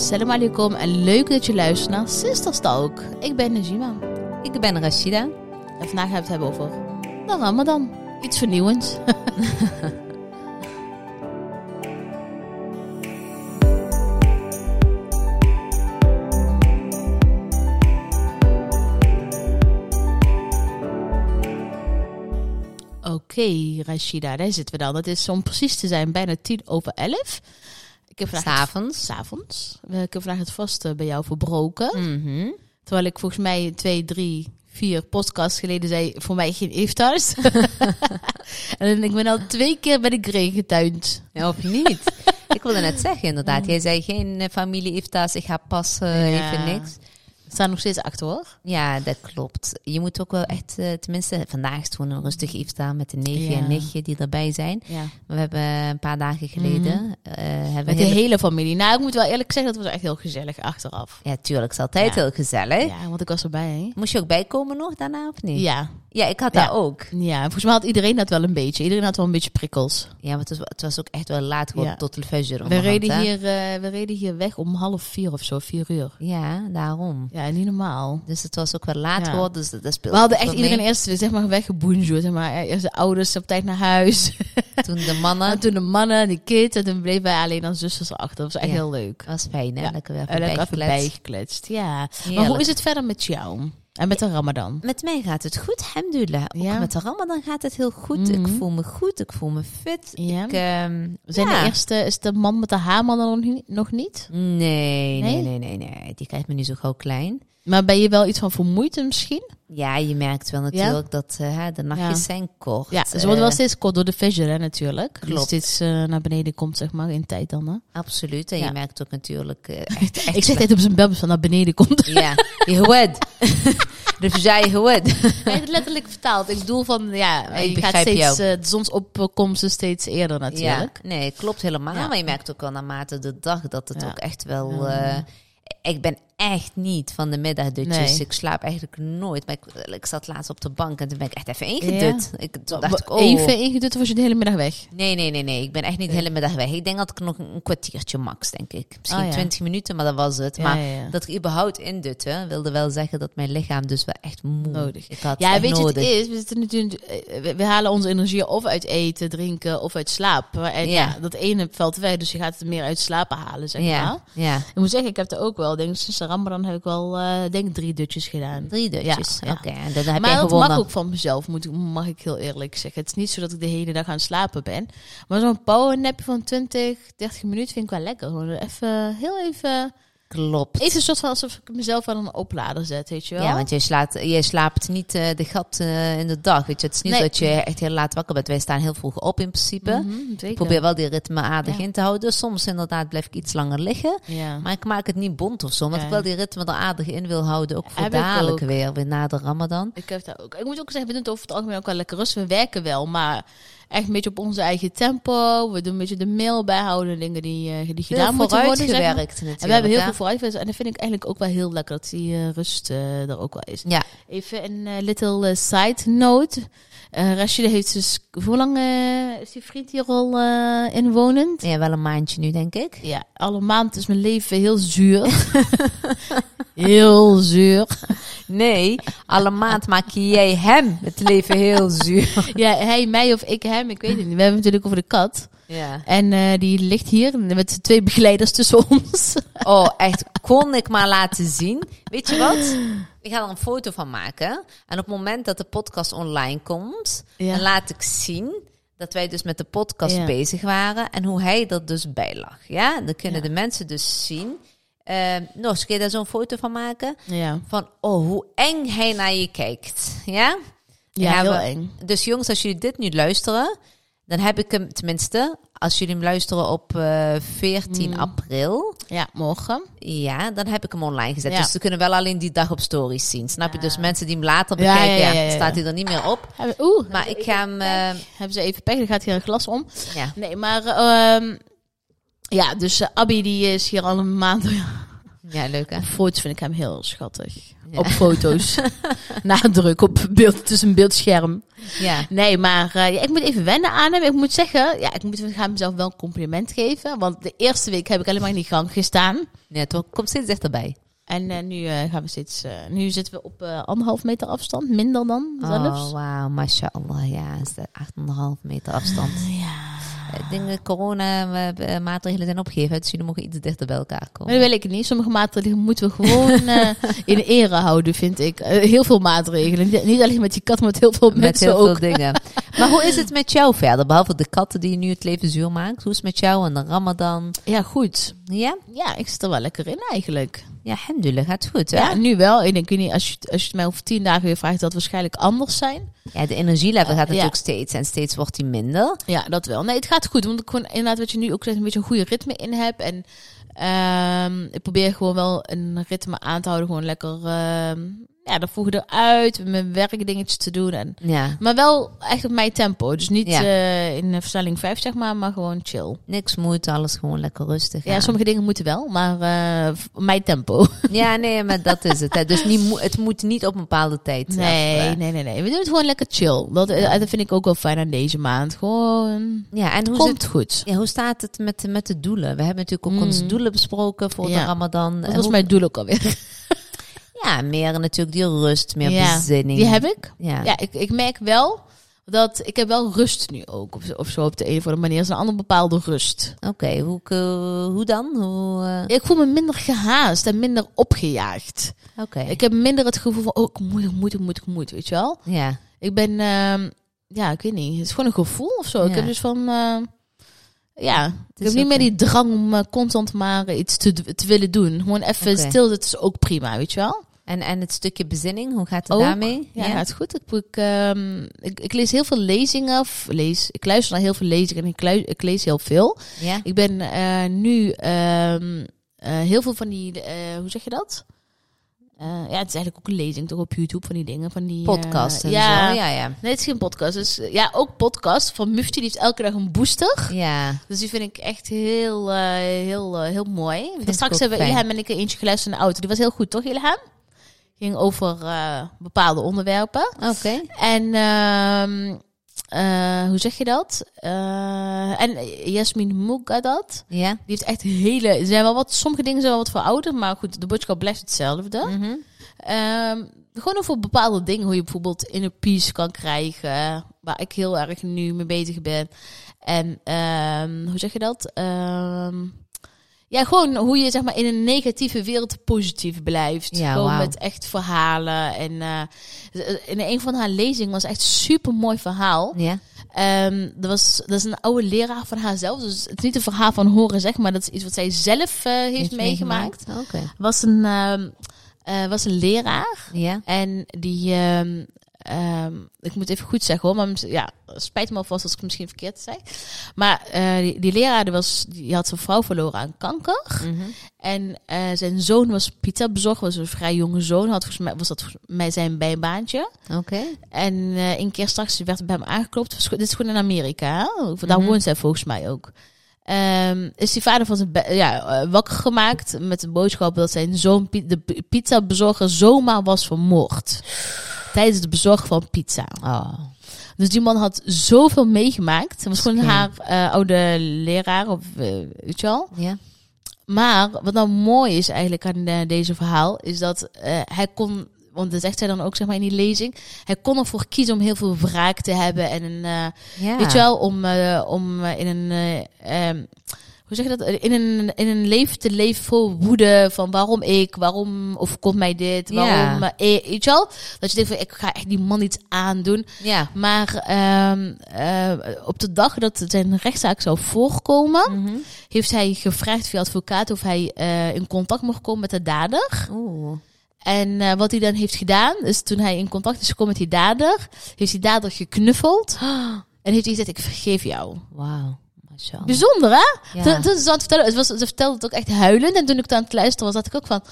Salam alaikum en leuk dat je luistert naar Sister Talk. Ik ben Najima Ik ben Rashida. en vandaag gaan we het hebben over de Ramadan. Iets vernieuwends. Oké, Rashida, daar zitten we dan. Het is om precies te zijn bijna tien over elf. Ik heb vandaag het- S'avonds. S'avonds. Ik heb vandaag het vaste bij jou verbroken. Mhm. Terwijl ik volgens mij twee, drie, vier podcasts geleden zei, voor mij geen iftars. en ik ben al twee keer bij de green getuind. Ja, of niet? ik wilde net zeggen, inderdaad. Jij zei geen eh, familie iftas, ik ga pas eh, Ja. even niks. Staan nog steeds achter hoor. Ja, dat klopt. Je moet ook wel echt, eh, tenminste, vandaag is het gewoon een rustig iftar met de neefje Ja. en nichtje die erbij zijn. Ja. We hebben een paar dagen geleden, eh, hebben Met de hele- hele familie. Nou, ik moet wel eerlijk zeggen, dat was echt heel gezellig achteraf. Ja, tuurlijk, is altijd Ja. heel gezellig. Ja, want ik was erbij. Hè? Moest je ook bijkomen nog daarna, of niet? Ja. Ja, ik had dat ook. ja, volgens mij had iedereen dat wel een beetje. Iedereen had wel een beetje prikkels. Ja, maar het was, het was ook echt wel laat geworden tot de fajr. We reden, hier, eh, we reden hier weg om half vier of zo, vier uur. Ja, daarom. Ja, niet normaal. Dus het was ook wel laat Ja. geworden, dus dat speelde We hadden echt iedereen mee. eerst zeg maar weggeboenjoed. Zeg maar. Eerst de ouders op tijd naar huis. Toen de mannen, En toen de mannen, de kids. En toen bleven wij alleen als zusters achter. Dat was echt Ja. heel leuk. was fijn hè, lekker weer even bijgekletst. Ja. Maar hoe is het verder met jou? En met de ramadan? Met mij gaat het goed, alhamdulillah. Ook Ja. met de ramadan gaat het heel goed. Ik Mhm. voel me goed, ik voel me fit. Ja. Ik, ehm, zijn ja. de eerste, is de man met de nog niet, nog niet? Nee, Nee? nee, nee, nee, nee. Die krijgt me nu zo gauw klein. Maar ben je wel iets van vermoeid misschien? Ja, je merkt wel natuurlijk dat eh, de nachtjes Ja. zijn kort. Ja, ze Eh, worden wel steeds kort door de fissure hè, natuurlijk. Die Klopt. steeds eh, naar beneden komt, zeg maar, in tijd dan. Hè? Absoluut. En Ja. je merkt ook natuurlijk eh, echt, echt Ik zeg dit op zijn bel van naar beneden komt. Ja, je hoort. Hoort. Nee, het letterlijk vertaald. Ik bedoel van, ja, Ik je gaat steeds, eh, de zonsopkomsten steeds eerder natuurlijk. Ja, nee, klopt helemaal. Ja. Maar je merkt ook wel naarmate de dag dat het ook echt wel... Eh, ik ben echt niet van de middagdutjes. Nee. Ik slaap eigenlijk nooit. Maar ik, ik zat laatst op de bank en toen ben ik echt even ingedut. Ik, toen dacht ik, oh... Even ingedut of was je de hele middag weg? Nee, nee, nee, nee. Ik ben echt niet de hele middag weg. Ik denk dat ik nog een, kwartiertje max, denk ik. Misschien Oh, ja. 20 minuten, maar dat was het. Ja, maar dat ik überhaupt indutte, wilde wel zeggen dat mijn lichaam dus wel echt moe. Nodig. Ik had Ja, weet je, het is, we, zitten natuurlijk, eh, we, we halen onze energie of uit eten, drinken of uit slapen. En ja. Ja. dat ene valt weg, dus je gaat het meer uit slapen halen, zeg maar. Ja, ja. Ik moet zeggen, ik heb er ook wel, denk ik, sinds Ramadan heb ik wel, eh, denk ik, drie dutjes gedaan. Drie dutjes. Ja, ja. Oké, en dan heb maar dat gewonnen. mag ook van mezelf, moet, mag ik heel eerlijk zeggen. Het is niet zo dat ik de hele dag aan het slapen ben. Maar zo'n powernapje van 20, 30 minuten vind ik wel lekker. Gewoon even, heel even, Klopt. even een soort van alsof ik mezelf aan een oplader zet, weet je wel. Ja, want je, slaat, je slaapt niet eh, de gat eh, in de dag. Weet je. Het is niet Nee. dat je echt heel laat wakker bent. Wij staan heel vroeg op in principe. Mhm, Ik probeer wel die ritme aardig Ja. in te houden. Soms inderdaad blijf ik iets langer liggen. Ja. Maar ik maak het niet bont of zo. Omdat Ja. ik wel die ritme er aardig in wil houden. Ook voor Heb dadelijk ook. weer, weer na de ramadan. Ik heb ook. Ik moet ook zeggen, we doen het over het algemeen ook wel lekker rustig. We werken wel, maar echt een beetje op onze eigen tempo. We doen een beetje de mail bijhouden, dingen die, eh, die gedaan moeten worden. zeg maar. En we hebben heel hè. veel vooruitgewerkt. En dat vind ik eigenlijk ook wel heel lekker dat die eh, rust eh, er ook wel is. Ja, Even een little side note. Rashida heeft dus... Hoe lang is die vriend hier al inwonend? ja, wel een maandje nu denk ik. Ja, alle maand is mijn leven heel zuur. heel zuur. Nee, alle maand maak jij hem het leven heel zuur. Ja, hij, mij of ik hem, ik weet het niet. We hebben het natuurlijk over de kat. Ja. En eh, die ligt hier met twee begeleiders tussen ons. Oh, echt, kon ik maar laten zien. Weet je wat? Ik ga er een foto van maken. En op het moment dat de podcast online komt, Ja. dan laat ik zien dat wij dus met de podcast Ja. bezig waren en hoe hij er dus bij lag. Ja, dan kunnen de mensen dus zien. Eh, nog eens, kun je daar zo'n foto van maken? Ja, Van, oh, hoe eng hij naar je kijkt. Ja? ja Ja, heel we- eng. Dus jongens, als jullie dit nu luisteren, dan heb ik hem tenminste, als jullie hem luisteren op eh 14 Mm. april, Ja, morgen. ja, dan heb ik hem online gezet. Ja. Dus ze kunnen wel alleen die dag op stories zien. Snap je? Dus mensen die hem later bekijken, ja, staat hij er niet meer op. Oeh, Maar ik ga hem, eh, hebben ze even pech, dan gaat hier een glas om. ja. Nee, maar ehm, ja, dus eh, Abby die is hier al een maand. Ja, leuk hè? Op foto's vind ik hem heel schattig. Ja. Op foto's. Nadruk op beeld, tussen een beeldscherm. Ja. Nee, maar eh, ja, ik moet even wennen aan hem. Ik moet zeggen, ja, ik moet ik ga mezelf wel een compliment geven. Want de eerste week heb ik alleen maar in die gang gestaan. ja, het komt steeds dichterbij. En eh, nu eh, gaan we steeds. nu zitten we op anderhalf meter afstand, minder dan zelfs. Oh, wauw, mashallah. Ja, is de 8,5 meter afstand. Ja. Ik denk dat corona-maatregelen zijn opgegeven, dus jullie mogen iets dichter bij elkaar komen. dat wil ik niet. Sommige maatregelen moeten we gewoon eh, in ere houden, vind ik. Eh, heel veel maatregelen. Niet, niet alleen met die kat, maar met heel veel Met mensen heel ook. veel dingen. Maar hoe is het met jou verder? Behalve de katten die nu het leven zuur maakt. Hoe is het met jou en de ramadan? Ja, goed. Ja? Ja, ik zit er wel lekker in eigenlijk. Ja, alhamdulillah, gaat goed hè? Ja, nu wel. Ik denk, ik weet niet, als je, als je het mij over tien dagen weer vraagt, dat het waarschijnlijk anders zijn. Ja, de energielevel gaat Ja. natuurlijk steeds en steeds wordt die minder. Ja, dat wel. Nee, het gaat goed. Want ik gewoon inderdaad, wat je nu ook zegt, een beetje een goede ritme in hebt. En ehm, ik probeer gewoon wel een ritme aan te houden. Gewoon lekker, ehm ja, de vroeg eruit, mijn werkdingetjes te doen. En, Ja, maar wel echt op mijn tempo. Dus niet Ja. eh, in de versnelling 5, zeg maar, maar gewoon chill. niks moeite, alles gewoon lekker rustig. Ja, aan. sommige dingen moeten wel, maar op mijn tempo. Ja, nee, maar dat is het. Hè. Dus niet, het moet niet op een bepaalde tijd. af, Nee, nee, nee, nee. We doen het gewoon lekker chill. Dat, eh, dat vind ik ook wel fijn aan deze maand. Gewoon, Ja, en hoe, komt zit, goed. ja, hoe staat het met, met de doelen? We hebben natuurlijk ook Mm. onze doelen besproken voor de. Ramadan. Dat was hoe- mijn doel ook alweer. Ja, meer natuurlijk die rust, meer Ja, bezinning. Die heb ik. Ja. Ja, ik, ik merk wel dat ik heb wel rust nu ook. Of, zo- of zo op de een of andere manier. Het is een andere bepaalde rust. Oké, hoe, hoe dan? Hoe, eh, Ik voel me minder gehaast en minder opgejaagd. Oké, Ik heb minder het gevoel van, oh, ik moet, ik moet, ik moet, ik moet, weet je wel. ja. Ik ben, ehm, ja, ik weet niet. Het is gewoon een gevoel of zo. Ik heb dus van, eh, ja, ik is heb niet meer die drang om eh, constant maar iets te, te willen doen. Gewoon even stil, dat is ook prima, weet je wel. En, en het stukje bezinning, hoe gaat het Ook. daarmee? Ja, gaat goed. Ik, ik, ehm, ik, ik lees heel veel lezingen. Of lees, ik luister naar heel veel lezingen en ik, ik lees heel veel. Ja? Ik ben eh, nu ehm, eh, heel veel van die, eh, hoe zeg je dat? Ja, het is eigenlijk ook een lezing toch op YouTube van die dingen. Van die, Podcast en ja. zo. Ja, ja. Nee, het is geen podcast. Dus, ja, ook podcast van Mufti. Die heeft elke dag een booster. Ja, Dus die vind ik echt heel, heel, heel mooi. straks hebben fijn. Ilham en ik er eentje geluisterd in de auto. Die was heel goed, toch Ilham? Ging over eh, bepaalde onderwerpen. oké. En ehm, eh, hoe zeg je dat? Eh, en Jasmin Mugadat. Ja. Die heeft echt hele... Zijn wel wat, sommige dingen zijn wel wat verouderd. Maar goed, de boodschap blijft hetzelfde. Mhm. Ehm, gewoon over bepaalde dingen. Hoe je bijvoorbeeld inner peace kan krijgen. Waar ik heel erg nu mee bezig ben. En ehm, hoe zeg je dat? Ja, gewoon hoe je zeg maar in een negatieve wereld positief blijft. Ja, gewoon met echt verhalen. En eh, in een van haar lezingen was echt super mooi verhaal. Ja. Ehm, dat, was, dat is een oude leraar van haarzelf. Dus het is niet een verhaal van horen, zeg maar. Dat is iets wat zij zelf eh, heeft, Heeft meegemaakt. Oké. Was een, ehm, eh, was een leraar. Ja. En die, ehm, ehm, ik moet even goed zeggen hoor, maar ja, spijt me alvast als ik misschien verkeerd zeg. Maar eh, die, die leraar die was, die had zijn vrouw verloren aan kanker. Mhm. En eh, zijn zoon was pizza bezorgd, was een vrij jonge zoon. Had volgens mij, was dat volgens mij zijn bijbaantje. Oké. En eh een keer straks werd bij hem aangeklopt. Dit is gewoon in Amerika, hè? daar Mhm. woont zij volgens mij ook. Ehm, is die vader van zijn ja, wakker gemaakt met de boodschap dat zijn zoon, de pizza bezorger, zomaar was vermoord. Tijdens het bezorgen van pizza. Oh. Dus die man had zoveel meegemaakt. Het was gewoon haar eh, oude leraar, of eh, weet je wel. Ja. Maar wat nou mooi is eigenlijk aan eh, deze verhaal, is dat hij kon, want dat zegt zij dan ook zeg maar in die lezing, hij kon ervoor kiezen om heel veel wraak te hebben en een, Ja. weet je wel, om, om in een, eh, ehm, hoe zeg je dat, in een, in een leven te leven vol woede van waarom ik, waarom overkomt mij dit, Ja. waarom, eh, eh, weet je wel, dat je denkt van ik ga echt die man iets aandoen. Ja. Maar ehm, eh, op de dag dat zijn rechtszaak zou voorkomen, Mhm. heeft hij gevraagd via advocaat of hij eh, in contact mocht komen met de dader. Oeh. En eh, wat hij dan heeft gedaan, is toen hij in contact is gekomen met die dader, heeft die dader geknuffeld en heeft hij gezegd, ik vergeef jou. Wauw. Bijzonder hè? Ja. Toen, toen ze, aan het vertellen, het was, ze vertelde het ook echt huilend en toen ik het aan het luisteren was, had ik ook van,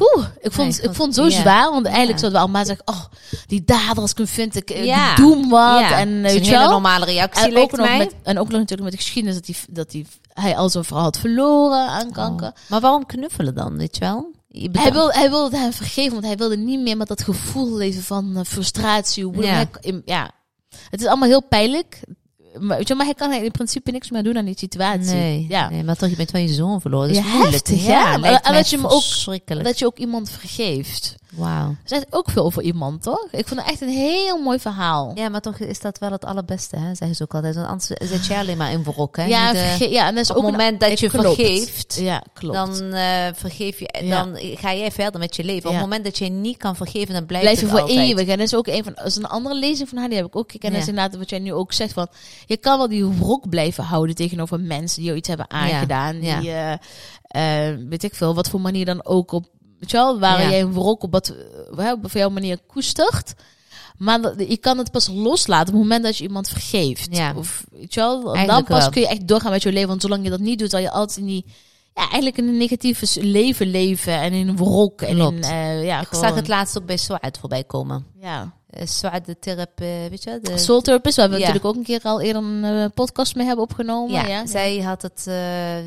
Oeh, ik vond, Nee, ik vond- vond het zo ja. zwaar. Want eigenlijk Ja. zouden we allemaal zeggen, oh, die dader als ik hem vind, ik, Ja. ik doe wat. Ja, En het weet is een hele wel. normale reactie, En ook, nog mij. met, en ook nog natuurlijk met de geschiedenis dat hij, dat hij, hij al zijn vrouw had verloren aan kanker. Oh. Maar waarom knuffelen dan, weet je wel? Je Hij, wil, hij wilde hem vergeven, want hij wilde niet meer met dat gevoel leven van eh, frustratie. Hoe Ja. hij- ja. Het is allemaal heel pijnlijk. Maar, weet je, maar hij kan in principe niks meer doen aan die situatie. Nee, ja. nee, maar toch, je bent wel je zoon verloren. Dat is Ja, moeilijk. heftig, ja. lijkt En dat je hem ook-. Dat je ook iemand vergeeft. Wauw. Zegt ook veel over iemand, toch? Ik vond het echt een heel mooi verhaal. Ja, maar toch is dat wel het allerbeste, hè? Zeggen ze ook altijd. Want anders zit je alleen maar in wrok, hè? Ja, eh, ja, en dat is op ook het moment dat je klopt. vergeeft, Ja, klopt. dan eh, vergeef je, Ja. dan ga jij verder met je leven. Op het moment dat je niet kan vergeven, dan blijft Blijf je voor altijd. eeuwig. En dat is ook een van dat is een andere lezing van haar, die heb ik ook gekend. En is inderdaad wat jij nu ook zegt van, je kan wel die wrok blijven houden tegenover mensen die jou iets hebben aangedaan. Ja. Die, eh, weet ik veel, wat voor manier dan ook op, weet je wel, waar Ja. jij een wrok op wat, eh, op jouw manier koestert. Maar dat- je kan het pas loslaten op het moment dat je iemand vergeeft. Ja. Of, weet je wel, dan pas wel. kun je echt doorgaan met je leven. Want zolang je dat niet doet, zal je altijd in die, ja, eigenlijk in een negatieve leven leven. En in een wrok. En in, eh, ja, Ik gewoon, zag het laatst ook bij Swaad voorbij komen. ja. Swaad, de therapie, weet je? De, Soul Therapist, waar we Ja. natuurlijk ook een keer al eerder een eh, podcast mee hebben opgenomen. ja, Ja, zij had het eh,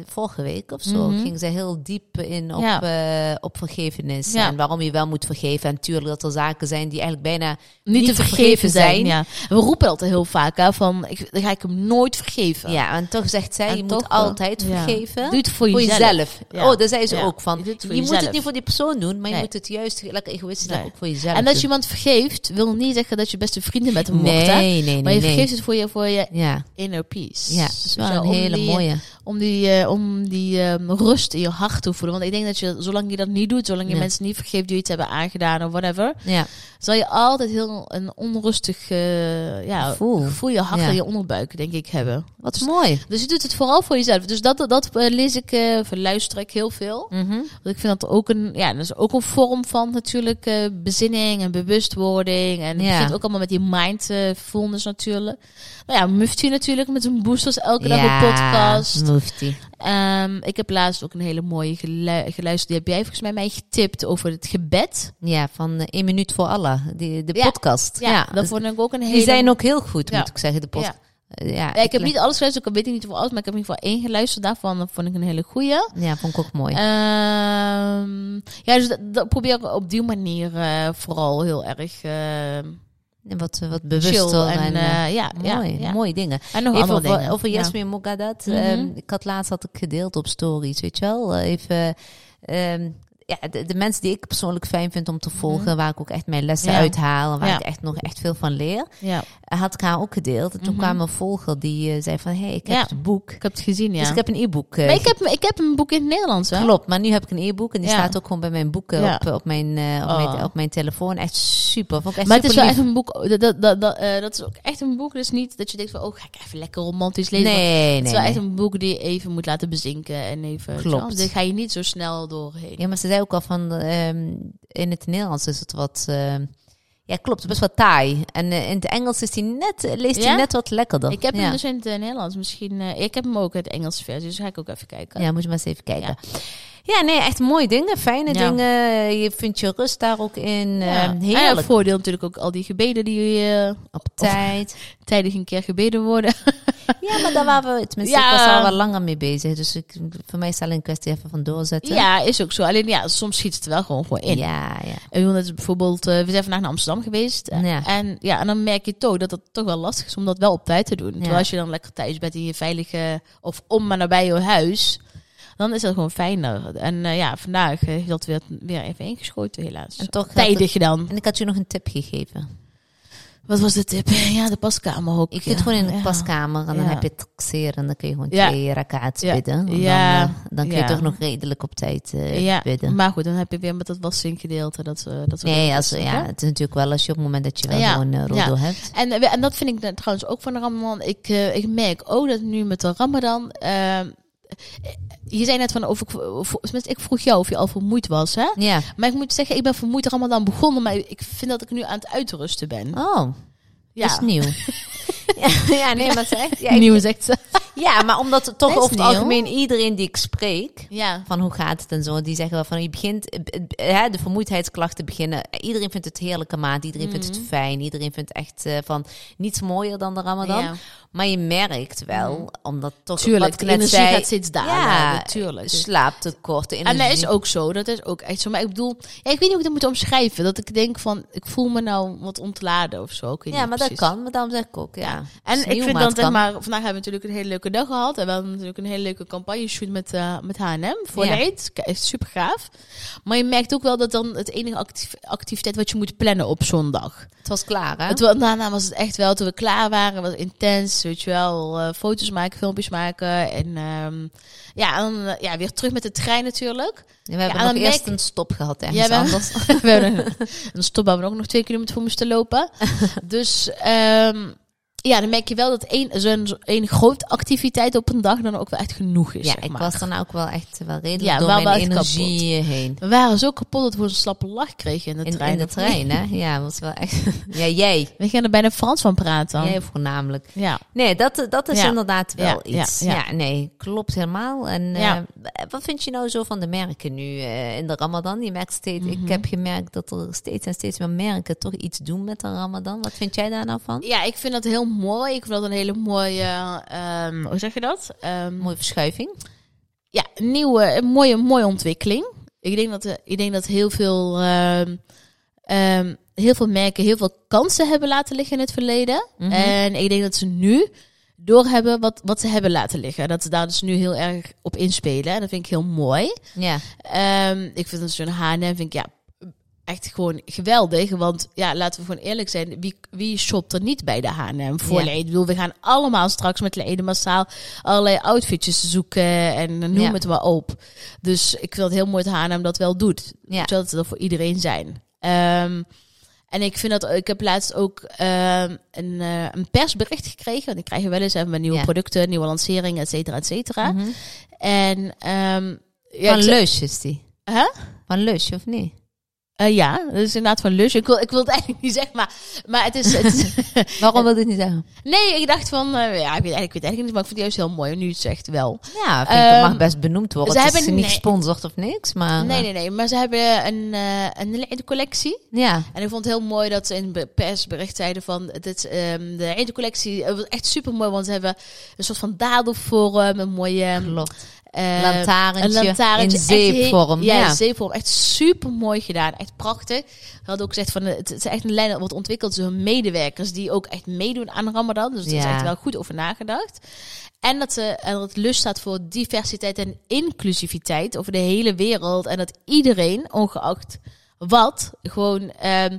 vorige week of zo. Mhm. Ging zij heel diep in op, Ja. eh, op vergevenis. En waarom je wel moet vergeven. En natuurlijk dat er zaken zijn die eigenlijk bijna niet, te vergeven zijn. We roepen altijd heel vaak hè, van, ik, dan ga ik hem nooit vergeven. Ja, en toch zegt zij, En je moet altijd vergeven. Doe het voor Voor jezelf. Oh, daar zei ze ook van. Je Je, moet het niet voor die persoon doen, maar je moet het juist lekker egoïstisch Nee. ook voor jezelf En dat je iemand vergeeft, wil niet zeggen dat je beste vrienden met hem wordt. Hè? Nee, nee, Maar je nee, vergeeft nee. het voor je, voor je Ja, inner peace. ja, dat is wel een hele die- mooie. Om die, eh, om die ehm, rust in je hart te voelen. Want ik denk dat je, zolang je dat niet doet, zolang je mensen niet vergeeft die je iets hebben aangedaan of whatever, Ja, zal je altijd heel een onrustig eh, ja, Gevoel. gevoel, je hart Ja. en je onderbuik, denk ik, hebben. wat mooi. Dus je doet het vooral voor jezelf. Dus dat, dat eh, lees ik, of luister ik heel veel. Mhm. Want ik vind dat ook een, ja, dat is ook een vorm van natuurlijk eh, bezinning en bewustwording. En het Ja. begint ook allemaal met die mindfulness natuurlijk. Nou ja, Mufti natuurlijk met zijn boosters elke dag een podcast. Mufti. Ehm, ik heb laatst ook een hele mooie gelu- geluisterd. Die heb jij volgens mij mij getipt over het gebed. Ja, van eh, één minuut voor Allah, die, de Ja. podcast. Ja, dat dus vond ik ook een hele... die zijn ook heel goed, Ja. moet ik zeggen, de podcast. Ja. Eh, Ja, Ja, ik heb niet alles geluisterd, ik weet niet voor alles, maar ik heb in ieder geval één geluisterd daarvan. Dat vond ik een hele goeie. Ja, vond ik ook mooi. Ehm, ja, dus dat, dat probeer ik op die manier eh, vooral heel erg eh, En wat, wat chill bewuster en, en, eh, eh, ja, mooi, ja, mooie dingen. En nog Even andere over, dingen. over Ja. Jasmin Mogadat. Mhm. Ehm, ik had laatst had ik gedeeld op stories, weet je wel. Eh, Even, ehm, ja, de, de mensen die ik persoonlijk fijn vind om te volgen, waar ik ook echt mijn lessen Mhm. Ja. uithaal en waar Ja. ik echt nog echt veel van leer, Ja, had ik haar ook gedeeld. En toen Mhm. kwam een volger die eh, zei van, hé, hey, ik heb het boek. ik heb het gezien, ja. Dus ik heb een e-book. eh, ik heb, ik heb een boek in het Nederlands, hè? Klopt, maar nu heb ik een e-book en die staat ook gewoon bij mijn boeken op, op, mijn, eh, op, Oh. mijn, op mijn telefoon. Echt super. Vond ik echt Maar het is wel lief. echt een boek, dat, dat, dat, dat, dat is ook echt een boek, dus niet dat je denkt van, oh, ga ik even lekker romantisch lezen. Maar Nee, het nee, is wel echt nee. een boek die je even moet laten bezinken en even, Klopt. Daar ga je niet zo snel doorheen. Ja, maar ze zei ook al van, ehm, in het Nederlands is het wat... ehm, ja, klopt, best wel taai. En eh, in het Engels is die net, leest hij Ja? net wat lekkerder. Ik heb ja. hem dus in het eh, Nederlands misschien. eh, ik heb hem ook in het Engelse versie, dus ga ik ook even kijken. Ja, moet je maar eens even kijken. Ja, nee, echt mooie dingen, fijne Ja. dingen. Je vindt je rust daar ook in. Ja. En ja, heerlijk. het voordeel natuurlijk ook al die gebeden die eh Op tijd. tijdig een keer gebeden worden. Ja, maar daar waren we, tenminste, Ja. ik was al wel langer mee bezig. Dus ik, voor mij is het alleen een kwestie even van doorzetten. ja, is ook zo. Alleen ja, soms schiet het wel gewoon gewoon in. ja, ja. En we net bijvoorbeeld, eh, we zijn vandaag naar Amsterdam geweest. Ja. En ja, en dan merk je toch dat het toch wel lastig is om dat wel op tijd te doen. Terwijl Ja. als je dan lekker thuis bent in je veilige of om maar nabij je huis, dan is dat gewoon fijner. En eh, ja, vandaag heeft dat weer, weer even ingeschoten helaas. En toch Tijdig gedaan. En ik had je nog een tip gegeven. Wat was de tip? Ja, de paskamer ook. Ik zit gewoon in de Ja. paskamer en dan Ja. heb je het taxeren en dan kun je gewoon Ja. twee rakaats bidden. En Ja. Dan, eh, dan kun je toch nog redelijk op tijd eh, Ja, bidden. maar goed, dan heb je weer met dat waszinkgedeelte. Dat, eh, dat Nee, als, ja, het is natuurlijk wel als je op het moment dat je wel gewoon uh, roddel hebt. En, eh, en dat vind ik dan trouwens ook van de Ramadan. Ik, eh, ik merk ook dat nu met de Ramadan. Je zei net van of ik, of, ik vroeg jou of je al vermoeid was, hè? Ja. Maar ik moet zeggen, ik ben vermoeid Ramadan begonnen, maar ik vind dat ik nu aan het uitrusten ben. Oh, ja, is nieuw. ja, ja, nee, maar het is echt... Ja, nieuw zegt ze. Ja, maar omdat het toch over het algemeen iedereen die ik spreek, Ja. van hoe gaat het en zo, die zeggen wel van je begint, eh, hè, de vermoeidheidsklachten beginnen. Iedereen vindt het heerlijke maand, iedereen vindt het fijn, iedereen vindt echt eh, van niets mooier dan de Ramadan. Ja. Maar je merkt wel, omdat toch Tuurlijk, wat ik net energie zei, gaat steeds dalen. ja, natuurlijk. slaaptekort, de En dat is ook zo. Dat is ook echt zo. Maar ik bedoel, ja, ik weet niet hoe ik dat moet omschrijven. Dat ik denk van, ik voel me nou wat ontladen of zo. Ik weet ja, niet maar dat precies. kan, maar daarom zeg ik ook, ja. En ik vind dan, zeg maar, vandaag hebben we natuurlijk een hele leuke dag gehad. En we hadden natuurlijk een hele leuke campagne shoot met, eh met H&M voor Ja. de Eid. K- Echt super gaaf. Maar je merkt ook wel dat dan het enige actief- activiteit wat je moet plannen op zondag. Het was klaar, hè? Het, daarna was het echt wel, toen we klaar waren, was intens, weet je wel. eh, foto's maken, filmpjes maken. En ehm, ja, en dan, eh, ja, weer terug met de trein natuurlijk. Ja, we hebben en nog eerst een stop gehad ergens Ja, we- anders. we hebben een, stop waar we ook nog twee kilometer voor moesten lopen. dus ehm, ja, dan merk je wel dat één, zo'n zo- één grote activiteit op een dag dan ook wel echt genoeg is. Ja, zeg ik was dan ook wel echt wel redelijk Ja, door mijn energie heen. We waren zo kapot dat we een slappe lach kregen in de In, trein. in de trein, hè? Ja, was wel echt... Ja, jij. We gaan er bijna Frans van praten. Jij voornamelijk. Ja. Nee, dat, dat is Ja. inderdaad wel Ja, iets. Ja, nee, klopt helemaal. En eh, wat vind je nou zo van de merken nu eh, in de Ramadan? Je merkt steeds, Mhm. ik heb gemerkt dat er steeds en steeds meer merken toch iets doen met de Ramadan. Wat vind jij daar nou van? ja, ik vind dat heel mooi. Ik vind dat een hele mooie, ehm, hoe zeg je dat? Ehm, Mooie verschuiving. ja, een nieuwe, een mooie, mooie ontwikkeling. Ik denk dat, eh, ik denk dat heel veel, ehm, heel veel merken heel veel kansen hebben laten liggen in het verleden. Mhm. En ik denk dat ze nu doorhebben wat, wat ze hebben laten liggen. Dat ze daar dus nu heel erg op inspelen. En dat vind ik heel mooi. Ja, ik vind dat zo'n H&M vind ik ja echt gewoon geweldig. Want ja, laten we gewoon eerlijk zijn. Wie, wie shopt er niet bij de H&M voor Ja. Leiden? Ik bedoel, we gaan allemaal straks met Leiden massaal allerlei outfitjes zoeken. En noem Ja. het maar op. Dus ik vind het heel mooi dat H&M dat wel doet. Ja. Zodat het er voor iedereen zijn. Ehm, en ik vind dat ik heb laatst ook ehm, een, eh, een persbericht gekregen. Want ik krijg wel eens even met nieuwe Ja. producten, nieuwe lanceringen, et cetera, et cetera. Mhm. En ehm ja, Van Leus is die. Huh? Van Leus, of niet? Eh, ja, dat is inderdaad van Lush. Ik wil, ik wil het eigenlijk niet zeggen, maar, maar het is... Het Waarom wil je het niet zeggen? nee, ik dacht van... eh, ja, ik weet, eigenlijk, ik weet eigenlijk niet, maar ik vind het juist heel mooi. Nu het zegt wel. Ja, ik vind, dat Ehm, mag best benoemd worden. ze Het is hebben- niet nee. gesponsord of niks, maar... Nee, eh, nee, nee. Maar ze hebben een, eh een Leiden-collectie. Ja, En ik vond het heel mooi dat ze in het persbericht zeiden van... Het is, ehm, de Leiden-collectie het was echt super mooi, want ze hebben een soort van dadelvorm, een mooie... klopt. Eh, Lantaarntje een lantaarntje. in zeepvorm, Ja, ja. zeepvorm. Echt super mooi gedaan. Echt prachtig. Ze hadden ook gezegd van eh, het is echt een lijn dat wordt ontwikkeld door hun medewerkers die ook echt meedoen aan Ramadan. Dus er is echt wel goed over nagedacht. En dat, ze, en dat het lust staat voor diversiteit en inclusiviteit over de hele wereld. En dat iedereen, ongeacht wat, gewoon ehm,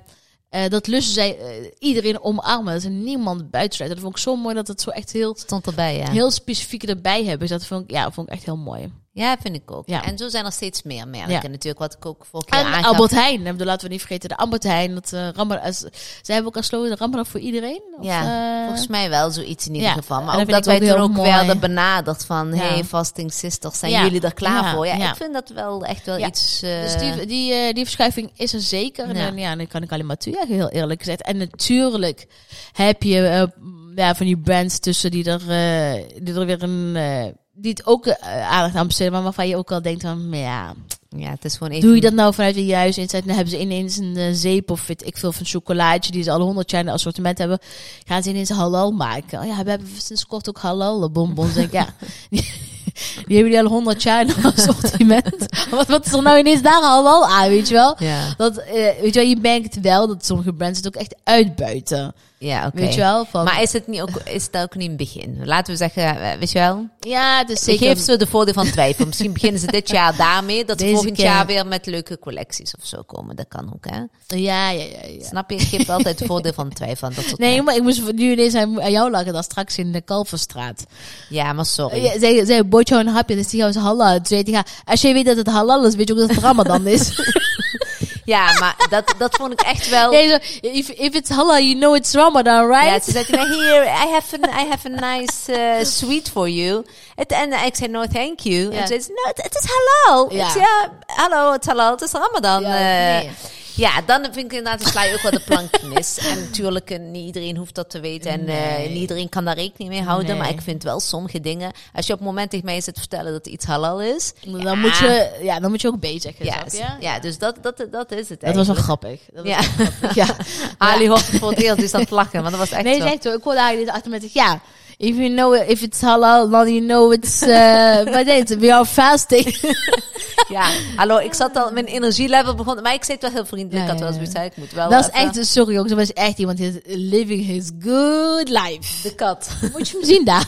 eh, dat lust zij eh, iedereen omarmen. Dat er niemand buitensluit. Dat vond ik zo mooi dat het zo echt heel, Stond erbij, ja. heel specifiek erbij hebben. Dus dat vond ik, ja, vond ik echt heel mooi. Ja, vind ik ook. Ja. En zo zijn er steeds meer merken Ja. natuurlijk, wat ik ook vorige keer En aangaf. Albert Heijn, laten we niet vergeten, de Albert Heijn. Dat, uh, Ramadan, ze hebben ook als slogan Ramadan voor iedereen. Of, Ja, eh, volgens mij wel zoiets in ieder geval. Maar ook dat wij heel ook mooi. werden benaderd van... Hey, fasting sisters, zijn jullie er klaar voor? Ja, ik vind dat wel echt wel iets... eh, Dus die, die, eh, die verschuiving is er zeker. En Ja. dan, ja, dan kan ik alleen maar toejuichen, heel eerlijk gezegd. En natuurlijk heb je eh, ja, van die brands tussen die er, eh, die er weer een... die het ook eh, aandacht aan besteden, maar waarvan je ook al denkt van, ja, ja, het is gewoon even... doe je dat nou vanuit de juiste inzet? Dan hebben ze ineens een eh, zeep of weet ik veel van chocolaatje die ze al honderd jaar in het assortiment hebben. Gaan ze ineens halal maken? Oh ja, we hebben sinds kort ook halal bonbons. Denk ik, ja, die, hebben die al honderd jaar in assortiment. wat, wat is er nou ineens daar halal aan, weet je wel? Ja, Dat, eh, weet je wel, je merkt wel dat sommige brands het ook echt uitbuiten. ja oké. Weet je wel? Van, Maar is het, niet ook, is het ook niet een begin? Laten we zeggen, eh, weet je wel? ja, het is zeker... geef ze de voordeel van twijfel. Misschien beginnen ze dit jaar daarmee. Dat ze volgend keer- jaar weer met leuke collecties of zo komen. Dat kan ook, hè? Ja, ja, ja. ja. Snap je? Geef altijd het voordeel van twijfel dat soort Nee, maar ik moest nu ineens aan, jou lachen, dan straks in de Kalverstraat. Ja, maar sorry. Ja, zij, zij bood jou een hapje, dus die gaan ze halal. Zei hij, ja, als je weet dat het halal is, weet je ook dat het Ramadan is. Ja, maar dat, dat vond ik echt wel... ja, if, if it's halal, you know it's Ramadan, Ja, right? ze zei here, I have, a, I have a nice uh, sweet for you. Het- En ik zei, no, thank you. En ze zei, no, het, is halal. Ja. Ik zei, ja, hallo, het is halal, het is Ramadan. Ja, eh, nee. Ja, dan vind ik inderdaad, sla je ook wel de plank mis. En natuurlijk, eh, niet iedereen hoeft dat te weten. En eh, niet iedereen kan daar rekening mee houden. Nee. Maar ik vind wel sommige dingen... Als je op het moment tegen mij zit te vertellen dat iets halal is... Dan, ja, moet je, ja, dan moet je ook B zeggen. Ja, ja, dus dat, dat, dat is het Dat was wel grappig. Dat was Ja. wel grappig. ja. Ali hoort het voor het eerst, dus aan het lachen. Maar dat was echt Nee, zo. Ik hoorde eigenlijk dit achter met ja. If you know it, if it's halal, then you know it's. Uh? We are fasting. Ja, hallo, ik zat al, mijn energielevel begon, maar ik zei het wel heel vriendelijk. Ja, ik had wel zoiets uit, ik moet wel dat is echt, sorry jongens, dat was echt iemand die is living his good life. de kat. Moet je hem zien daar?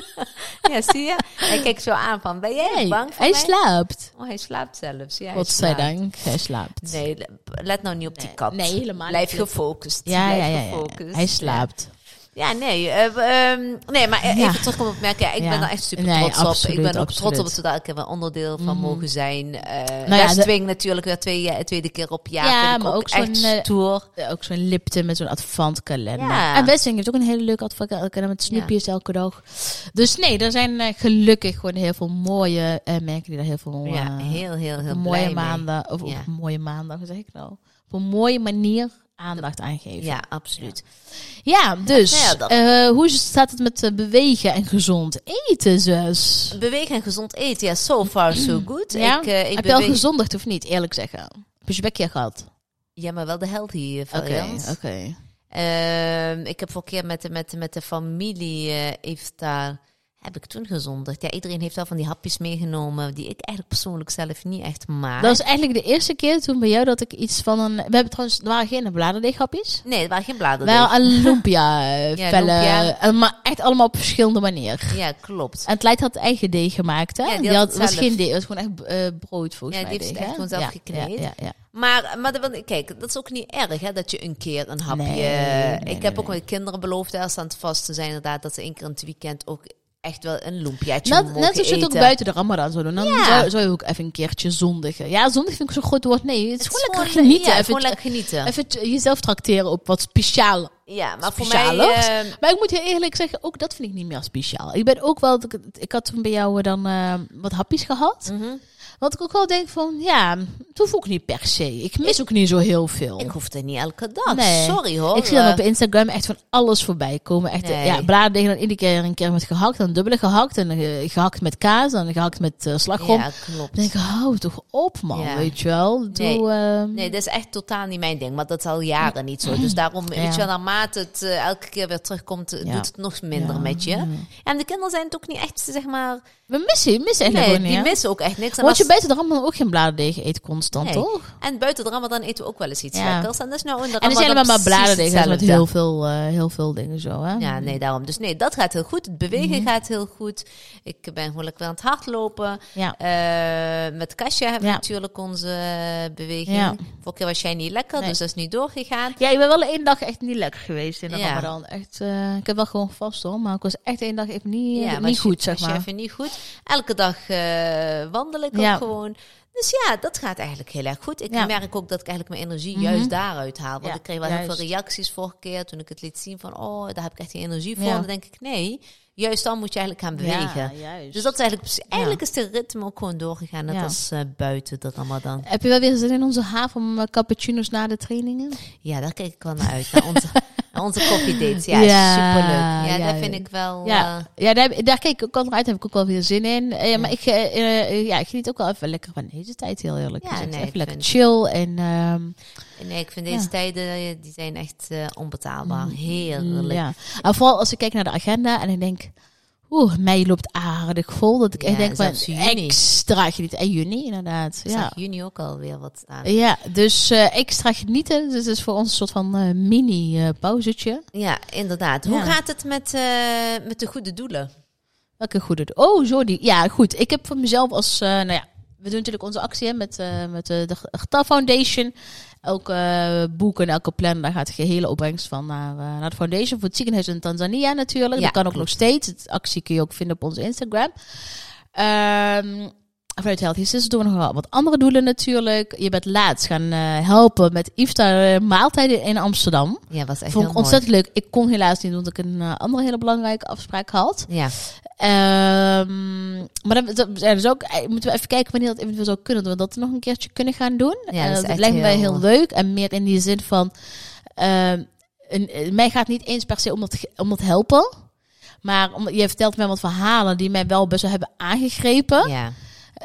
ja, zie je? Hij kijkt zo aan van, ben jij bang voor hij mij? slaapt. Oh, hij slaapt zelfs. Ja, Godzijdank, hij slaapt. Nee, le- let nou niet op die kat. nee, helemaal Blijf gefocust. Ja, Blijf ja, ja, ja, gefocust. Hij slaapt. Ja, nee. eh, ehm, nee, maar eh, Ja. even om op merken. Ja, ik Ja. ben daar echt super Nee, trots op. Ik ben ook absoluut. trots op dat we daar elke keer onderdeel van Mhm. mogen zijn. Eh Nou ja, de- Westwing natuurlijk weer twee, tweede keer op jaar. Ja, maar ook, ook zo'n. Ja, Ook zo'n Lipton met zo'n advantkalender. Ja. En Wessing heeft ook een hele leuke advantkalender met snoepjes elke dag. Dus nee, er zijn gelukkig gewoon heel veel mooie merken die daar heel veel Ja, heel, heel, heel mooie maanden, of Ja. mooie maandag, hoe zeg ik nou? Op een mooie manier aandacht aan geven. Ja, absoluut. Ja, dus Verder. eh, hoe staat het met eh, bewegen en gezond eten, zus? Bewegen en gezond eten, ja, so far so good. Ja? Ik, eh, ik Heb je al beweeg- gezondigd of niet, eerlijk zeggen? Heb je je bekje gehad? Ja, maar wel de healthy eh, Oké, variant. oké. Ehm, ik heb voor keer met de, met, de- met de familie heeft daar heb ik toen gezondigd. Ja, iedereen heeft wel van die hapjes meegenomen die ik eigenlijk persoonlijk zelf niet echt maak. Dat was eigenlijk de eerste keer toen bij jou dat ik iets van een... We hebben trouwens, er waren geen bladerdeeghapjes. Nee, het waren geen bladerdeeg. Wel een lumpia eh, Ja, vellen. eh, Maar echt allemaal op verschillende manieren. Ja, klopt. En het Leid had eigen deeg gemaakt, hè? Ja, die die had het was geen deeg, het was gewoon echt eh, brood volgens Ja, mij. die heeft deeg, echt gewoon zelf Ja, gekneed. Ja, ja, ja. Maar, maar kijk, dat is ook niet erg hè, dat je een keer een hapje... Nee, nee, ik nee, heb ook mijn kinderen beloofd als ze aan het vasten zijn inderdaad, dat ze één keer in het weekend ook echt wel een lumpiaatje Net, net zoals je het ook buiten de Ramadan zou doen. Dan Ja. zou, zou je ook even een keertje zondigen. Ja, zondig vind ik zo'n groot woord. Nee, het is, Het gewoon lekker gewoon- genieten. Ja, even, gewoon lekker genieten. even jezelf trakteren op wat speciaal. ja, maar voor mij... eh, Maar ik moet heel eerlijk zeggen, ook dat vind ik niet meer speciaal. Ik ben ook wel, ik had toen bij jou dan eh, wat hapjes gehad. mhm. Wat ik ook wel denk van, ja, het hoeft ook niet per se. Ik mis ook niet zo heel veel. Ik hoef het niet elke dag. Nee. Sorry hoor. Ik zie dan Eh, op Instagram echt van alles voorbij komen. Echt, Nee. ja, bladen dan iedere keer een keer met gehakt, dan dubbele gehakt. En eh, gehakt met kaas, en gehakt met eh, slagroom. Ja, klopt. Dan denk ik, hou toch op man, Ja. weet je wel. Doe, Nee. ehm, Nee, dat is echt totaal niet mijn ding. Maar dat is al jaren niet zo. Dus daarom, weet je wel, naarmate het elke keer weer terugkomt, doet het nog minder met je. En de kinderen zijn het ook niet echt, zeg maar... We missen, missen eigenlijk Nee, die missen ook echt niks. En, Want je als- buiten de Ramadan ook geen bladerdeeg eet constant, Nee. toch? en buiten de Ramadan eten we ook wel eens iets Ja. lekkers. En dat is nou in de En er allemaal maar bladerdeeg met heel veel, eh, heel veel dingen zo, hè? Ja, nee, daarom. Dus nee, dat gaat heel goed. Het bewegen Mhm. gaat heel goed. Ik ben gewoon lekker aan het hardlopen. Ja. Eh, met Kasia hebben we Ja. natuurlijk onze beweging. Ja. Vorige keer was jij niet lekker, Nee. dus dat is niet doorgegaan. Ja, ik ben wel één dag echt niet lekker geweest in de. Ramadan. Echt, eh, ik heb wel gewoon vast hoor, maar ik was echt één dag even niet, niet als goed, zeg als je maar. even niet goed. Elke dag eh, wandel ik Ja. ook gewoon. Dus ja, dat gaat eigenlijk heel erg goed. Ik Ja. merk ook dat ik eigenlijk mijn energie Mhm. juist daaruit haal. Want Ja, ik kreeg wel heel veel reacties vorige keer toen ik het liet zien van... oh, daar heb ik echt die energie voor. Dan denk ik, nee, juist dan moet je eigenlijk gaan bewegen. Ja. Dus dat is eigenlijk, eigenlijk is de ritme ook gewoon doorgegaan. Net Ja. als eh, buiten dat allemaal dan. Heb je wel weer zin in onze haven eh, cappuccino's na de trainingen? Ja, daar kijk ik wel naar uit. Naar onze, onze coffee dates. Ja, Ja, superleuk. Ja, ja. dat vind ik wel... Ja, eh, ja daar, daar kijk ik ook al naar uit. Heb ik ook wel weer zin in. Eh, Maar ik, eh, ja, ik geniet ook wel even lekker van deze tijd, heel eerlijk. Ja, nee, even lekker chill en ehm, nee, ik vind deze Ja. tijden, die zijn echt onbetaalbaar. Heerlijk. ja. En vooral als ik kijk naar de agenda en ik denk, oeh, mei loopt aardig vol. Dat ik Ja, echt denk van extra genieten. En juni inderdaad. Ik Ja. juni ook alweer wat staan. Ja, dus eh, extra genieten. Dus is voor ons een soort van eh, mini eh, pauzetje. Ja, inderdaad. Hoe gaat het met, met de goede doelen? Welke goede. Oh, zo die. Ja, goed. Ik heb voor mezelf als. nou ja, we doen natuurlijk onze actie hè, met, met de Geta Foundation. Elke eh, boek en elke plan, daar gaat de gehele opbrengst van naar, eh, naar de foundation. Voor het ziekenhuis in Tanzania natuurlijk. Ja, dat kan ook klopt. nog steeds. Het actie kun je ook vinden op onze Instagram. Ehm, vanuit Healthy Sisters doen we nog wel wat andere doelen natuurlijk. Je bent laatst gaan eh, helpen met iftar eh, maaltijden in Amsterdam. Ja, was echt Vond ik ontzettend leuk. Ik kon helaas niet, omdat ik een eh, andere hele belangrijke afspraak had. Ja, Ehm, maar dan, dus ook, moeten we even kijken wanneer dat eventueel zou kunnen. Dat we dat nog een keertje kunnen gaan doen. Ja, dat lijkt me heel- heel leuk. En meer in die zin van, ehm, een, mij gaat niet eens per se om dat, om dat helpen. Maar om, je vertelt mij wat verhalen die mij wel best wel hebben aangegrepen. ja.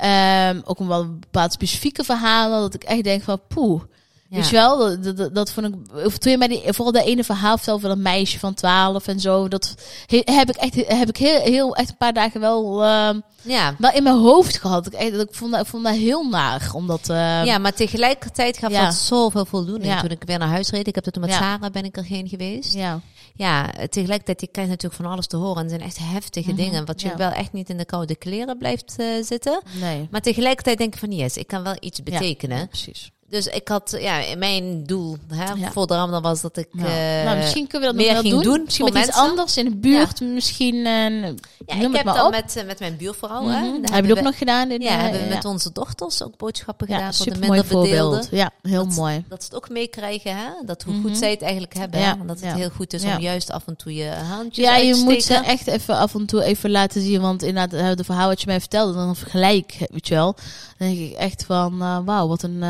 Ehm, ook wel bepaalde specifieke verhalen. Dat ik echt denk van poeh. Ja. Weet je wel, dat, dat- dat, dat vond ik. Of toen je mij die, vooral dat ene verhaal vertelde van een meisje van 12 en zo. Dat he- heb ik echt, heb ik heel, heel echt een paar dagen wel, ehm, Ja. wel in mijn hoofd gehad. Ik, echt, ik, vond dat, ik vond dat heel naar. Omdat, ehm, ja, maar tegelijkertijd gaf ja. dat zoveel voldoening. Ja. Toen ik weer naar huis reed, ik heb dat toen met. Sarah ben ik er geen geweest. ja, Ja, tegelijkertijd, je krijgt natuurlijk van alles te horen. En het zijn echt heftige Mhm, dingen. Wat je ja. wel echt niet in de koude kleren blijft eh, zitten. nee. Maar tegelijkertijd denk ik van yes, ik kan wel iets betekenen. Ja, precies. Dus ik had, ja, mijn doel hè, Ja. voor de Ramadan was dat ik Ja. eh, nou, misschien kunnen we dat meer nog wel ging doen. doen Misschien met iets anders in de buurt. Misschien, eh, Ja, ik heb dan op. met, eh, met mijn buurvrouw, Mhm. hè, hebben ook we- nog gedaan? In, Ja, hebben we ja. met onze dochters ook boodschappen Ja, gedaan voor de minder bedeelden. voorbeeld. Ja, heel Dat- mooi. Dat ze het ook meekrijgen, hè? Dat hoe Mhm. goed zij het eigenlijk hebben. Ja, hè? Dat het ja. heel goed is Ja. om juist af en toe je handjes Ja, je moet ze echt even af en toe even laten zien. Want inderdaad, eh, de verhaal wat je mij vertelde, dan vergelijk, weet je wel. Dan denk ik echt van, eh, wauw, wat een,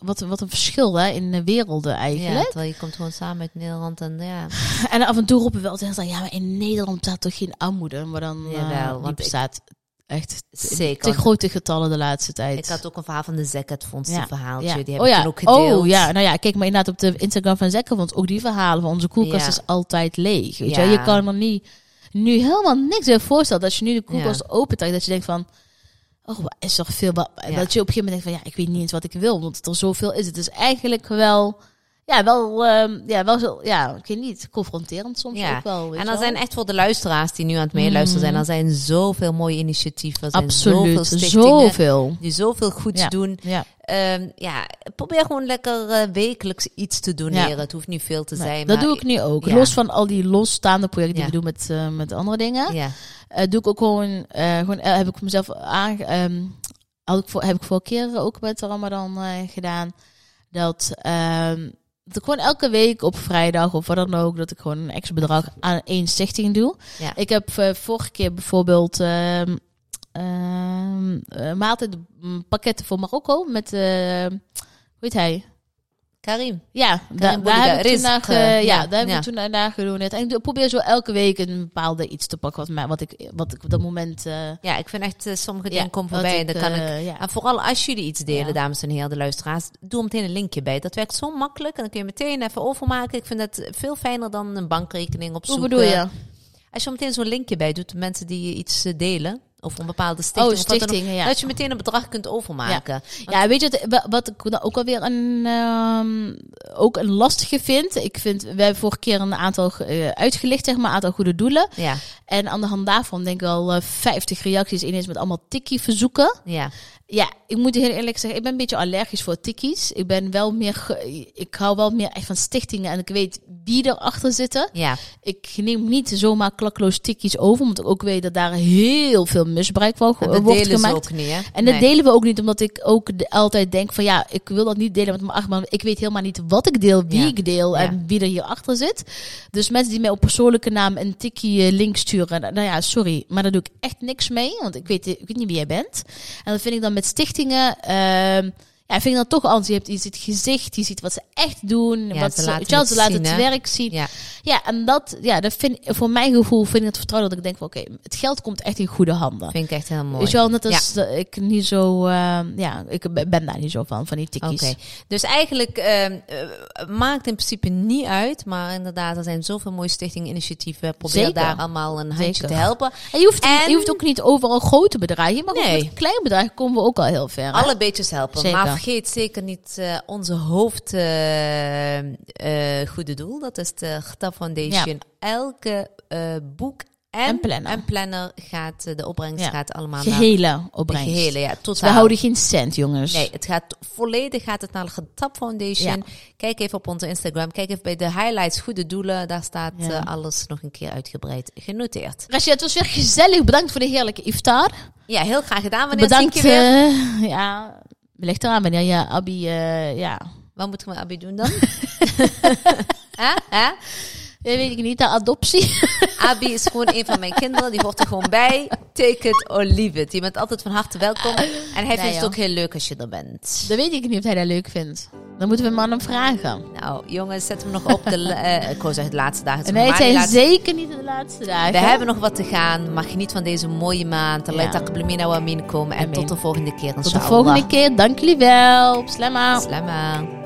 wat, wat een verschil hè, in de werelden Ja, eigenlijk. terwijl je komt gewoon samen uit Nederland en ja. En af en toe roepen we altijd, ja, maar in Nederland bestaat toch geen armoede? Maar dan eh, Jawel, die want ik- bestaat echt Zeker. te grote getallen de laatste tijd. Ik had ook een verhaal van de Zekatfonds, Ja, die verhaaltje. ja. Die heb oh, ik ja. ook gedeeld. Oh ja, nou ja, kijk maar inderdaad op de Instagram van Zekkervond ook die verhalen van onze koelkast Ja. is altijd leeg. Weet je, Ja. je kan er niet, nu helemaal niks meer voorstellen. Dat je nu de koelkast opent, dat je denkt van, oh, wat is er veel. Ja. Dat je op een gegeven moment denkt van, ja, ik weet niet eens wat ik wil, omdat er zoveel is. Het is eigenlijk wel, ja, wel, ehm, ja, wel zo, ja, ik weet niet, confronterend soms Ja. ook wel. En wel. zijn echt voor de luisteraars die nu aan het meeluisteren zijn, Mm. er zijn zoveel mooie initiatieven. Er zijn zoveel absoluut stichtingen zoveel. die zoveel goeds Ja. doen. Ja. Ehm, ja, probeer gewoon lekker eh, wekelijks iets te doneren. Ja. Het hoeft niet veel te Nee, zijn. dat maar doe ik nu ook. ja. Los van al die losstaande projecten Ja. die we doen met, eh, met andere dingen. Ja, Eh, doe ik ook gewoon, gewoon heb ik mezelf aange, ehm, had ik voor, heb ik voor keren ook met de Ramadan gedaan. Dat, dat ik gewoon elke week op vrijdag of wat dan ook, dat ik gewoon een extra bedrag aan één stichting doe. Ja. Ik heb eh, vorige keer bijvoorbeeld eh, maaltijdpakketten voor Marokko met, eh hoe heet hij? Karim. Ja, da- Boudega, daar heb ik toen naar, eh, ja, ja, daar heb ja. ik toen naar, naar. En ik probeer zo elke week een bepaalde iets te pakken wat, mij, wat, ik, wat ik op dat moment... eh, Ja, ik vind echt, eh, sommige ja, dingen komen voorbij. en dan kan ik eh, ja. En vooral als jullie iets delen, Ja. dames en heren, de luisteraars, doe meteen een linkje bij. Dat werkt zo makkelijk en dan kun je meteen even overmaken. Ik vind het veel fijner dan een bankrekening Hoe opzoeken. bedoel je? Als je meteen zo'n linkje bij doet, de mensen die iets eh, delen, of een bepaalde stichting, Oh, dan ja. dat je meteen een bedrag kunt overmaken. Ja, weet je wat, wa- wat ik dan ook alweer een, ehm, ook een lastige vind? Ik vind, we hebben vorige keer een aantal eh, uitgelicht, zeg maar, een aantal goede doelen. Ja, En aan de hand daarvan denk ik al eh, 50 reacties ineens met allemaal tikkie verzoeken. ja, Ja, ik moet heel eerlijk zeggen, ik ben een beetje allergisch voor tikkies. Ik ben wel meer, ge- ik hou wel meer echt van stichtingen en ik weet wie erachter zitten. ja. Ik neem niet zomaar klakloos tikkies over, omdat ik ook weet dat daar heel veel misbruik van wordt delen gemaakt. ook niet, hè? En dat Nee. delen we ook niet, omdat ik ook de- altijd denk van ja, ik wil dat niet delen met mijn achterban. Ik weet helemaal niet wat ik deel, wie Ja. ik deel Ja. en wie er hierachter zit. Dus mensen die mij op persoonlijke naam een tikkie eh, link sturen, nou ja, sorry, maar daar doe ik echt niks mee, want ik weet, ik weet niet wie jij bent. En dat vind ik dan met stichtingen, ehm, ja, vind ik dan toch anders. Je, hebt, je ziet gezicht, je ziet wat ze echt doen, Ja, wat ze laten het ze laten zien, het werk zien. Ja, Ja, en dat, ja, dat vind voor mijn gevoel vind ik het vertrouwen dat ik denk van oké, het geld komt echt in goede handen. vind ik echt heel mooi. Weet je wel, net als ik niet zo, eh, ja, ik ben daar niet zo van, van die tikkies. Dus eigenlijk ehm, eh, maakt in principe niet uit, maar inderdaad, er zijn zoveel mooie stichtingen, initiatieven. Probeer Zeker. daar allemaal een handje Zeker. te helpen. En je hoeft, En- je hoeft ook niet overal grote bedragen, maar Nee. ook met kleine bedragen komen we ook al heel ver. hè? Alle beetjes helpen. Zeker. Maar vergeet zeker niet eh, onze hoofd eh, eh, goede doel. Dat is de Gta Foundation. Elke boek en, En planner. en planner gaat, de opbrengst Ja. gaat allemaal Gehele naar de opbrengst. gehele. Ja, Dus we houden geen cent, jongens. Nee, het gaat volledig gaat het naar de Getap Foundation. Ja. Kijk even op onze Instagram. Kijk even bij de highlights Goede Doelen. Daar staat Ja. alles nog een keer uitgebreid genoteerd. Rashid, het was weer gezellig. Bedankt voor de heerlijke iftar. Ja, heel graag gedaan. Wanneer Bedankt. zie ik je weer? ja, ligt eraan wanneer je Abby, eh, ja. Wat moet ik met Abby doen dan? Hè? Hè? Ja, weet ik niet, de adoptie. Abby is gewoon een van mijn kinderen. Die hoort er gewoon bij. Take it or leave it. Je bent altijd van harte welkom. En hij vindt het ook heel leuk als je er bent. Dan weet ik niet of hij dat leuk vindt. Dan moeten we hem aan hem vragen. Nou, jongens, zet hem nog op de... eh, ik wou zeggen de laatste dagen. Hij die zijn laatste- zeker niet de laatste dagen. We hebben nog wat te gaan. Maar geniet van deze mooie maand. Allah wa minkum. En tot de volgende keer. Tot de volgende keer. Dank jullie wel. Slema. Slama.